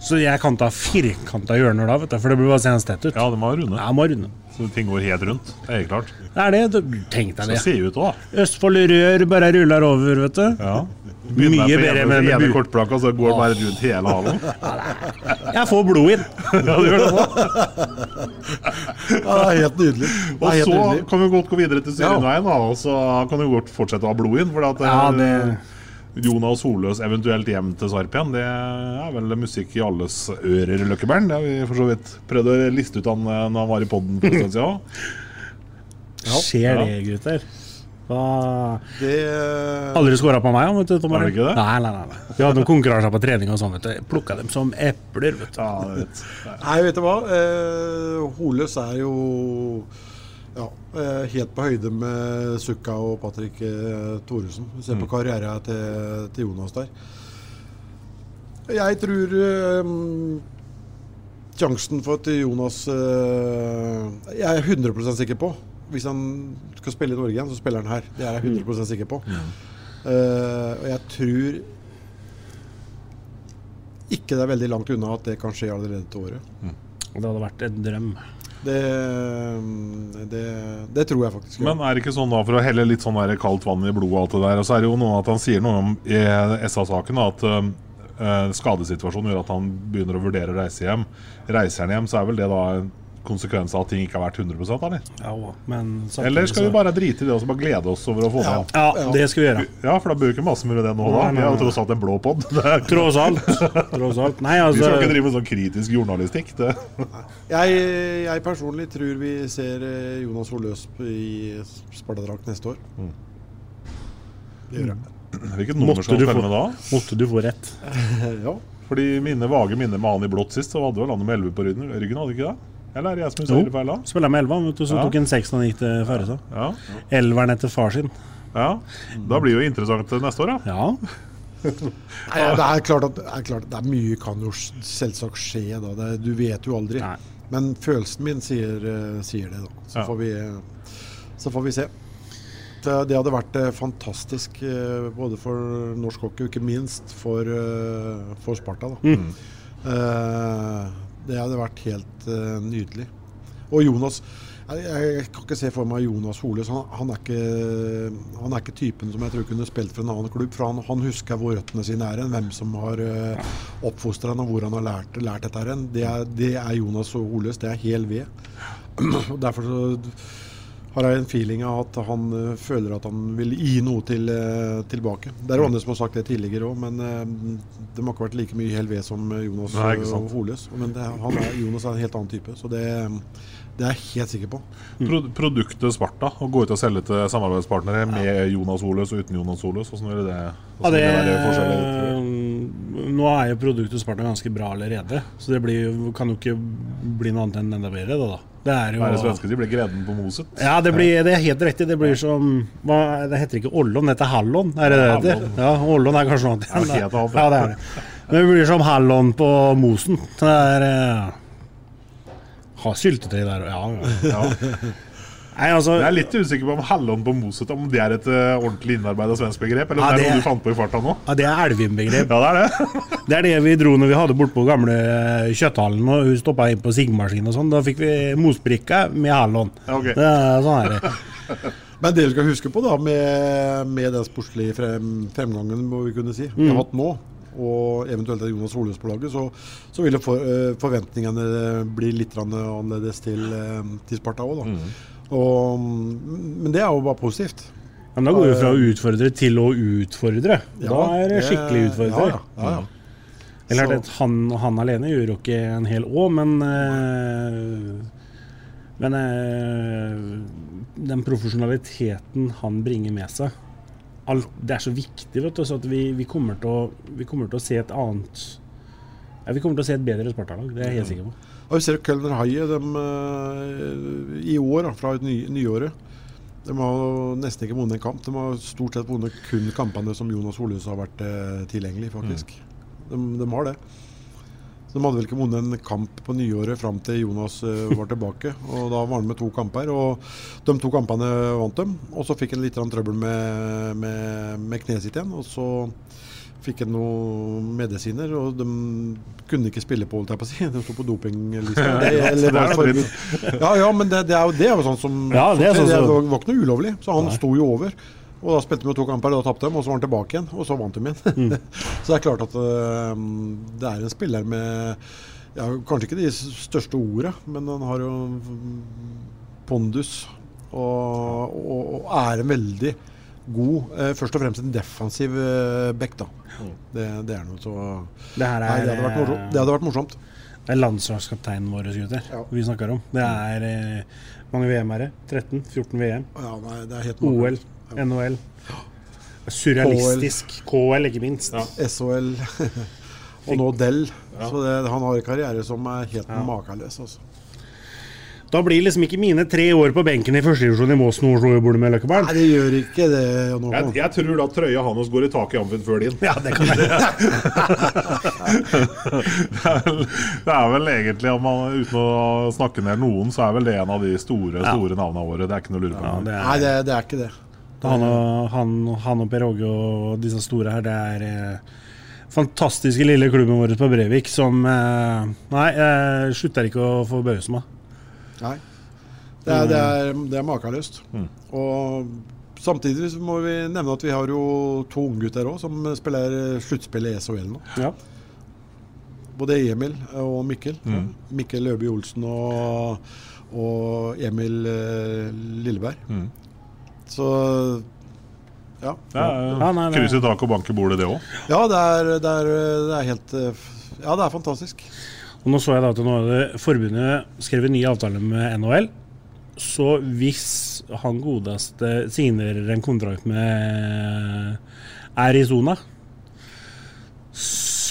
Speaker 3: Så jeg kan ta firkanta hjørner da, vet du, for det blir bare seende tett ut.
Speaker 1: ja, det må være runde.
Speaker 3: Ja, må ha runde.
Speaker 1: Så ting går helt rundt. Det er helt klart.
Speaker 3: Det er det. du- Tenk deg
Speaker 1: Så
Speaker 3: det.
Speaker 1: ut òg.
Speaker 3: Østfold rør bare ruller over, vet du.
Speaker 1: Ja.
Speaker 3: Mye bedre med
Speaker 1: med ene kortplakka, så går det bare rundt hele halen.
Speaker 3: Jeg får blod inn.
Speaker 1: Ja, du gjør det nå.
Speaker 2: Ja, det er helt nydelig. Er
Speaker 1: Og
Speaker 2: helt
Speaker 1: så
Speaker 2: nydelig.
Speaker 1: kan vi godt gå videre til Syrenveien, da, og så kan vi godt fortsette å ha blod inn. For at
Speaker 3: Ja,
Speaker 1: eh,
Speaker 3: det-
Speaker 1: Jonas Holøs eventuelt hjem til Sarp igjen, det er vel musikk i alles ører, Løkkebern. Det har vi for så vidt prøvd å liste ut han eh, når han var i poden for en stund siden.
Speaker 3: Skjer det, gutter?
Speaker 2: Det,
Speaker 3: Aldri skåra på meg, vet du. Tom Arne. Nei, nei, nei, nei. Vi hadde noen konkurranser på trening og sånn, vet du. Plukka dem som epler, vet du.
Speaker 1: Ja, vet.
Speaker 2: Nei, vet du hva? Eh, Holøs er jo ja, eh, helt på høyde med Sukka og Patrick eh, Thoresen. Se på karrieren til, til Jonas der. Jeg tror eh, sjansen for at Jonas eh, Jeg er 100 sikker på. Hvis han skal spille i Norge igjen, så spiller han her. Det er jeg 100 sikker på. Eh, og jeg tror ikke det er veldig langt unna at det kan skje allerede til året.
Speaker 3: Det hadde vært en drøm.
Speaker 2: Det, det, det tror jeg faktisk.
Speaker 1: Men er det ikke sånn da, for å helle litt sånn der kaldt vann i blodet og alt det der, og så er det jo noe at han sier noe om i SA-saken at uh, skadesituasjonen gjør at han begynner å vurdere å reise hjem. Reiser han hjem, så er vel det da en konsekvens av at ting ikke har vært 100 eller?
Speaker 3: Ja, men
Speaker 1: Eller skal vi bare drite i det og bare glede oss over å få det
Speaker 2: Ja.
Speaker 3: Ja, det skal vi gjøre.
Speaker 1: Ja, for da bør vi ikke masse med det nå, da. Vi
Speaker 3: har
Speaker 1: tross alt en blå pod. Vi
Speaker 3: Tross alt. Tross alt. Nei,
Speaker 1: skal ikke
Speaker 3: altså
Speaker 1: drive med sånn kritisk journalistikk. Det.
Speaker 2: Jeg, jeg personlig tror vi ser eh, Jonas Holøs i Sparta-drakt neste år.
Speaker 1: Mm.
Speaker 2: Det gjør jeg.
Speaker 1: Hvilket nummer
Speaker 3: måtte
Speaker 1: skal
Speaker 3: du,
Speaker 1: han med da?
Speaker 3: måtte du få rett.
Speaker 2: ja.
Speaker 1: Fordi mine vage minner med han i blått sist, så hadde vel han med 11 på ryggen, hadde ikke det? Eller er det jeg som husker feil da?
Speaker 3: Spilla med elva, vet du, så
Speaker 1: Ja.
Speaker 3: tok han seks og gikk til Førestad.
Speaker 1: Ja.
Speaker 3: Elveren etter far sin.
Speaker 1: ja. Da blir det jo interessant neste år, da.
Speaker 3: Ja.
Speaker 2: Nei, det er klart at det er, klart, det er mye kan jo selvsagt skje. Da. Det, du vet jo aldri.
Speaker 3: Nei.
Speaker 2: Men følelsen min sier, eh, sier det, da. Så,
Speaker 1: Ja.
Speaker 2: får vi, så får vi se. Det, det hadde vært eh, fantastisk eh, både for norsk hockey og ikke minst for, eh, for Sparta. Da.
Speaker 3: Mm.
Speaker 2: Eh, det hadde vært helt uh, nydelig. Og Jonas jeg, jeg kan ikke se for meg Jonas Hole. Han, han, er ikke, han er ikke typen som jeg tror kunne spilt for en annen klubb. For han, han husker hvor røttene sine er, hen, hvem som har uh, oppfostra han og hvor han har lært, lært dette. hen. Det det er Jonas Holes. Det er hel ved. Og Derfor så har jeg en feeling av at han eh, føler at han vil gi noe til, eh, tilbake. Det er jo andre som har sagt det tidligere òg, men eh, det må ikke ha vært like mye hel ved som Jonas
Speaker 1: Nei, og.
Speaker 2: Holøs. Men det, han er, Jonas er en helt annen type, så det, det er jeg helt sikker på.
Speaker 1: Pro produktet Sparta, å gå ut og selge til samarbeidspartnere med Jonas Holøs og uten Jonas Holøs, hvordan vil det,
Speaker 3: Ja,
Speaker 1: hvordan
Speaker 3: det,
Speaker 1: vil det være forskjellig?
Speaker 3: Nå er jo produktet Sparta ganske bra allerede, så det blir, kan jo ikke bli noe annet enn enda bedre. da, da. det er jo
Speaker 1: Hva er det svenske de blir greden på Moset?
Speaker 3: Ja, det, blir, det er helt riktig. Det blir som hva, Det heter ikke Ollon, det heter Hallon. Er det det heter? Ja, Ollon er kanskje noe annet.
Speaker 1: Ja,
Speaker 3: Ja, det er det. Men det blir som Hallon på Mosen. Det er eh, Ha syltetøy der ja, ja. Nei, altså
Speaker 1: Jeg er litt usikker på om Hallon på Moset Om det er et uh, ordentlig innarbeida svensk begrep, eller om
Speaker 3: Ja,
Speaker 1: det er noe du fant på i farta nå?
Speaker 3: ja, Det er Elvim-begrep.
Speaker 1: Ja, det er det.
Speaker 3: Det er det vi dro når vi hadde bort på gamle eh, kjøtthallen og hun stoppa inn på sigmaskin og sånn. Da fikk vi mosbrikke med Hallon.
Speaker 1: Ja, ok.
Speaker 3: Det er sånn er det.
Speaker 2: Men det du skal huske på da, med, med den sportslige frem, fremgangen må vi kunne si, vi
Speaker 3: Mm.
Speaker 2: har hatt nå, og eventuelt Jonas Holøs på laget, så, så vil for, eh, forventningene bli litt annerledes til, til Sparta òg.
Speaker 3: Mm.
Speaker 2: Men det er jo bare positivt.
Speaker 3: Men da går vi fra å utfordre til å utfordre. Da er det skikkelig utfordrer.
Speaker 2: Ja, ja, ja, ja.
Speaker 3: Eller at han, han alene gjør jo ikke en hel å, men øh, Men øh, den profesjonaliteten han bringer med seg alt, Det er så viktig, vet du, så at vi, vi, kommer å, vi kommer til å se et annet ja, Vi kommer til å se et bedre Sparta-lag, det er jeg helt sikker på.
Speaker 2: Og vi ser Kølner Haie dem, eh, i år, da, fra ny, nyåret. De har nesten ikke vunnet en kamp. De har stort sett vunnet kun kampene som Jonas Holhus har vært eh, tilgjengelig, faktisk. De, de har det. Så De hadde vel ikke vunnet en kamp på nyåret fram til Jonas eh, var tilbake. og Da var han med to kamper, og de to kampene vant de. Og så fikk han litt trøbbel med, med, med kneet sitt igjen. Og så fikk han noen medisiner, og de kunne ikke spille på, holdt jeg på å si. De sto på dopinglista. Eller. Ja, ja, men det, det er jo det er jo sånn som
Speaker 3: Ja, det sånn
Speaker 2: det var ikke noe ulovlig. Så han
Speaker 3: Nei.
Speaker 2: sto jo over. Og da spilte vi to kamper, da tapte de, og så var han tilbake igjen. Og så vant de igjen.
Speaker 3: Mm.
Speaker 2: så det er klart at øh, det er en spiller med ja, Kanskje ikke de største orda, men han har jo pondus. Og, og, og er en veldig god eh, Først og fremst en defensiv eh, back, da. Det, det er noe så
Speaker 3: Det her
Speaker 2: Nei,
Speaker 3: er,
Speaker 2: det hadde vært morsomt. Det hadde vært morsomt.
Speaker 3: Det er landslagskapteinen vår, gutter, vi snakker om. Det er eh, mange VM er det? 13? 14 VM?
Speaker 2: Ja, nei, det er helt
Speaker 3: OL.
Speaker 2: Ja.
Speaker 3: NHL. Surrealistisk. KL, ikke minst.
Speaker 2: SHL. og nå Dell. Så det, han har en karriere som er helt makeløs. Altså.
Speaker 3: Da blir liksom ikke mine tre år på benken i førstedivisjon i Måsen og Oslo i bordet med Løkkebarn.
Speaker 2: Nei, det gjør ikke det. Nå.
Speaker 1: Jeg, jeg tror da trøya hans går i taket i Amfinn før din.
Speaker 3: Ja, det kan være.
Speaker 1: det, er vel, det er vel egentlig, om man, uten å snakke ned noen, så er vel det en av de store
Speaker 3: Ja.
Speaker 1: store navnene våre. Det er ikke noe å lure på.
Speaker 3: Ja, det er-
Speaker 2: Nei, det, det er ikke det.
Speaker 3: Han og, han, han og Per Åge og disse store her, det er eh, fantastiske lille klubben vår på Brevik som eh, Nei, jeg slutter ikke å få bøyelse meg.
Speaker 2: Nei. Det er, det er, det er makeløst. Og samtidig så må vi nevne at vi har jo to unggutter òg som spiller sluttspill i SHL nå.
Speaker 3: Ja.
Speaker 2: Både Emil og Mikkel.
Speaker 1: Mm.
Speaker 2: Mikkel Løby Olsen og, og Emil eh, Lilleberg.
Speaker 1: Mm.
Speaker 2: Så ja.
Speaker 1: Det er Kryss i taket og banke bordet, det òg.
Speaker 2: Ja, det er, det, er, det er helt eh, Ja, det er fantastisk.
Speaker 3: Og nå så jeg da at nå hadde forbundet skrevet ny avtale med NHL. Så hvis han godeste signerer en kontrakt med Arizona,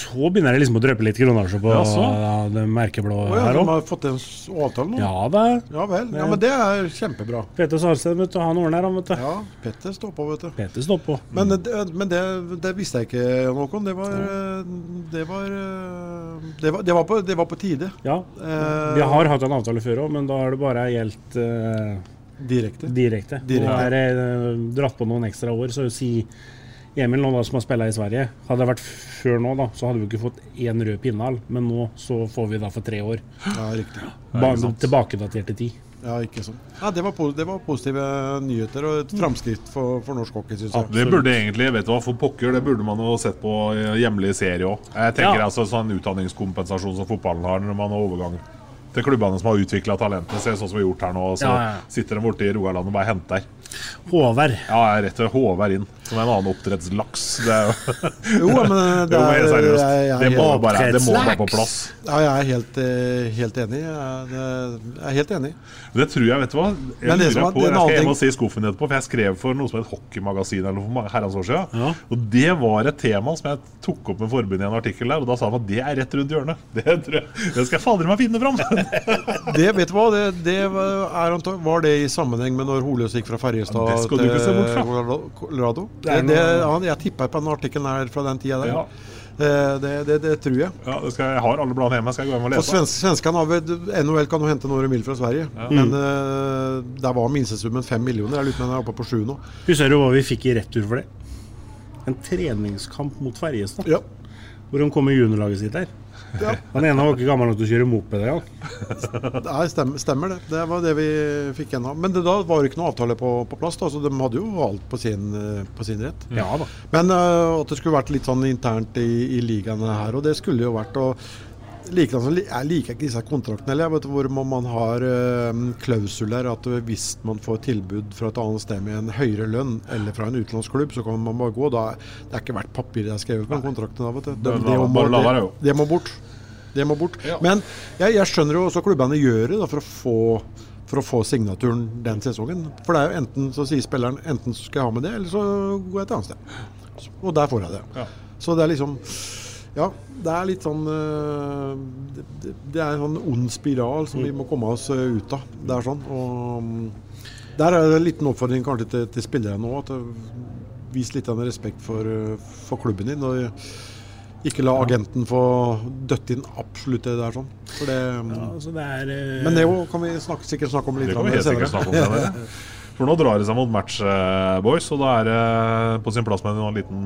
Speaker 3: så begynner det liksom å dryppe litt kronasje på
Speaker 2: Ja,
Speaker 3: ja, det merkeblå
Speaker 2: oh, ja,
Speaker 3: her
Speaker 2: de har fått en avtale nå?
Speaker 3: Ja da.
Speaker 2: Ja vel. Ja, men det er kjempebra.
Speaker 3: Petter Sarsten, vet du, han ordner han, vet du.
Speaker 2: Ja, Petter står på, vet du.
Speaker 3: Petter står på.
Speaker 2: Men, det, men det, det visste jeg ikke, Jan Håkon. Det var Det var Det var, det var, på, det var på tide.
Speaker 3: Ja.
Speaker 2: Eh,
Speaker 3: Vi har hatt en avtale før òg, men da har det bare gjeldt eh,
Speaker 2: Direkte.
Speaker 3: direkte.
Speaker 2: Direkte.
Speaker 3: Nå er det eh, dratt på noen ekstra år, så si Emil nå da, som har spilt i Sverige. Hadde det vært før nå, da, så hadde vi ikke fått én rød pinnhall, men nå så får vi da for tre år.
Speaker 2: Ja, riktig.
Speaker 3: Ja, tilbakedatert til tid.
Speaker 2: Ja, ikke sånn. Ja, det, var, det var positive nyheter og et framskritt for, for norsk hockey, syns
Speaker 1: Ja, det burde egentlig, vet du hva, for pokker, det burde man jo sett på hjemlig serie òg. Jeg tenker
Speaker 3: Ja.
Speaker 1: altså sånn utdanningskompensasjon som fotballen har når man har overgang til klubbene som har utvikla talentet. Se sånn som vi har gjort her nå. og Så
Speaker 3: Ja, ja.
Speaker 1: sitter de borte i Rogaland og bare henter.
Speaker 3: Håvard.
Speaker 1: Ja, jeg rett til Håvard inn, som en annen oppdrettslaks. Det er jo
Speaker 2: Jo, men det
Speaker 1: Jo,
Speaker 2: er
Speaker 1: seriøst.
Speaker 2: jeg- jeg
Speaker 1: Det må bare, det må bare på plass.
Speaker 2: Ja, jeg er helt, eh, helt enig. Jeg er, jeg er helt enig.
Speaker 1: Det tror jeg, vet du hva Jeg
Speaker 2: Men det som er-
Speaker 1: på,
Speaker 2: det er
Speaker 1: jeg skal hjem og se i skuffen etterpå, for jeg skrev for noe som het Hockeymagasin eller for mange herrens år siden.
Speaker 3: Ja.
Speaker 1: Og det var et tema som jeg tok opp med forbundet i en artikkel der, og da sa han at det er rett rundt hjørnet. Det, tror jeg, det skal jeg fader meg finne fram!
Speaker 2: Det, vet du hva, det, det var, er, var det i sammenheng med når Holøs gikk fra Ferjestad
Speaker 1: Ja, fra.
Speaker 2: Colorado-?
Speaker 3: Det
Speaker 2: Det, ja, jeg tipper på den artikkelen her fra den tida der.
Speaker 1: Ja.
Speaker 2: Eh, Det, det, det tror jeg.
Speaker 1: Ja, det skal, jeg har alle bladene hjemme, skal jeg gå hjem og lese.
Speaker 2: svensk, Svenskene har NHL kan jo hente noen de vil fra Sverige. Men eh, der var minstesummen fem millioner. Jeg lurer på om den er oppe på sju nå.
Speaker 3: Husker du hva vi fikk i retur for det? En treningskamp mot Ferjestad.
Speaker 2: Ja.
Speaker 3: Hvor de kom med juniorlaget sitt her.
Speaker 2: Ja.
Speaker 3: Han ene var ikke gammel nok til å kjøre moped engang.
Speaker 2: Nei, stemmer, stemmer det. Det var det vi fikk ennå. Men det, da var det ikke noe avtale på, på plass, da, så de hadde jo alt på sin, på sin rett.
Speaker 3: Ja.
Speaker 2: Men uh, at det skulle vært litt sånn internt i, i ligaene her, og det skulle jo vært. og Likedan så jeg liker ikke disse kontraktene heller, hvor man, har uh, klausuler at hvis man får tilbud fra et annet sted med en høyere lønn eller fra en utenlandsk klubb, så kan man bare gå. Da, det er ikke verdt papiret jeg skrevet på den kontrakten. Da.
Speaker 1: Det
Speaker 2: Det, det, må, det, det må bort. Det må bort. Men jeg, jeg skjønner jo også klubbene gjør det for å få for å få signaturen den sesongen. For det er jo enten så sier spilleren enten så skal jeg ha med det, eller så går jeg et annet sted. Og der får jeg det.
Speaker 1: Ja.
Speaker 2: Så det er liksom Ja, det er litt sånn øh, det, det- det er en sånn ond spiral som vi må komme oss øh, ut av. Det er sånn. Og Der er det en liten oppfordring kanskje til, til spillere nå. at uh, Vis litt av respekt for, for klubben din. og Ikke la agenten få døtte inn absolutt det der. sånn. Det,
Speaker 3: Ja, altså det er, eh,
Speaker 2: Men det kan vi snakke, sikkert snakke om litt
Speaker 1: Det kan vi helt sikkert snakke om senere. For nå drar det seg mot match, eh, boys, og da er det på sin plass med en liten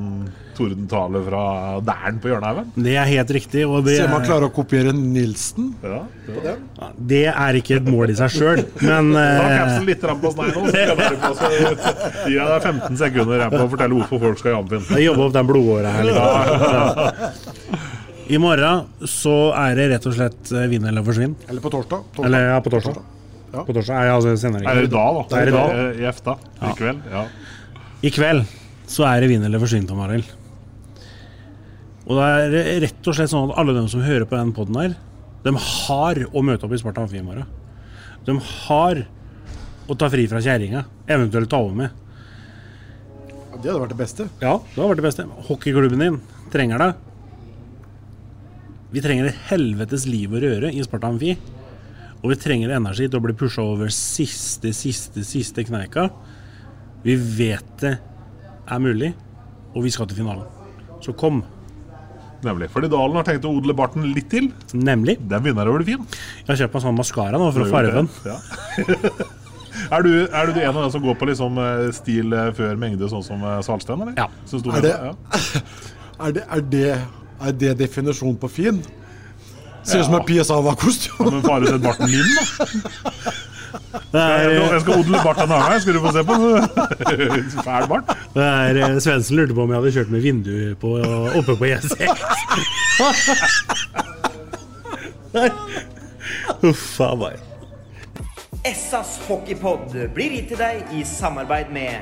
Speaker 1: tordentale fra Dæren på hjørnehaugen.
Speaker 3: Det er helt riktig. Og det,
Speaker 2: Se man klarer å kopiere Nilsen
Speaker 1: Ja,
Speaker 2: på den.
Speaker 3: Ja, det er ikke et mål i seg sjøl, men
Speaker 1: Ta
Speaker 3: eh,
Speaker 1: capsen litt på oss nå, så gir jeg deg 15 sekunder på å fortelle hvorfor folk skal i Amfinn.
Speaker 3: jeg jobber opp den blodåra her litt. I morgen så er det rett og slett eh, vinn eller forsvinn.
Speaker 2: Eller på torsdag. torsdag.
Speaker 3: Eller ja, på torsdag.
Speaker 2: Ja.
Speaker 3: På torsdag er altså senere.
Speaker 1: Er det i dag, da?
Speaker 3: Det er i dag.
Speaker 1: I EFTA i kveld? Ja.
Speaker 3: I kveld så er det vinn eller forsvinn, Tom Arild. Og det er rett og slett sånn at alle dem som hører på den poden her, de har å møte opp i Sparta Amfi i morgen. De har å ta fri fra kjerringa, eventuelt ta over med.
Speaker 2: Ja, det hadde vært det beste.
Speaker 3: Ja, det hadde vært det beste. Hockeyklubben din trenger deg. Vi trenger et helvetes liv og røre i Sparta Amfi. Og vi trenger energi til å bli pusha over siste, siste, siste kneika. Vi vet det er mulig, og vi skal til finalen. Så kom.
Speaker 1: Nemlig. Fordi Dalen har tenkt å odle barten litt til.
Speaker 3: Nemlig.
Speaker 1: Den begynner å bli fin.
Speaker 3: Jeg har kjøpt meg sånn maskara nå for å farge den.
Speaker 1: Ja. er, du, er du en av dem som går på liksom eh, stil eh, før mengde, sånn som Salsten? Eller?
Speaker 3: Ja.
Speaker 2: Er det, er det, er det, er det definisjonen på fin? Ser ut som en PSA-kostyme.
Speaker 1: Men får du sett barten min, da?
Speaker 3: Er,
Speaker 1: Jeg skal odle bart en annen gang, skal du få se på. Fæl bart.
Speaker 3: det er eh, Svendsen lurte på om jeg hadde kjørt med vindu på, oppe på E6. Uff a meg.
Speaker 5: Essas hockeypod blir gitt til deg i samarbeid med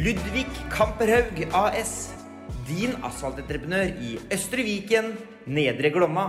Speaker 5: Ludvig Kamperhaug AS. Din asfaltentreprenør i Østre Viken, Nedre Glomma.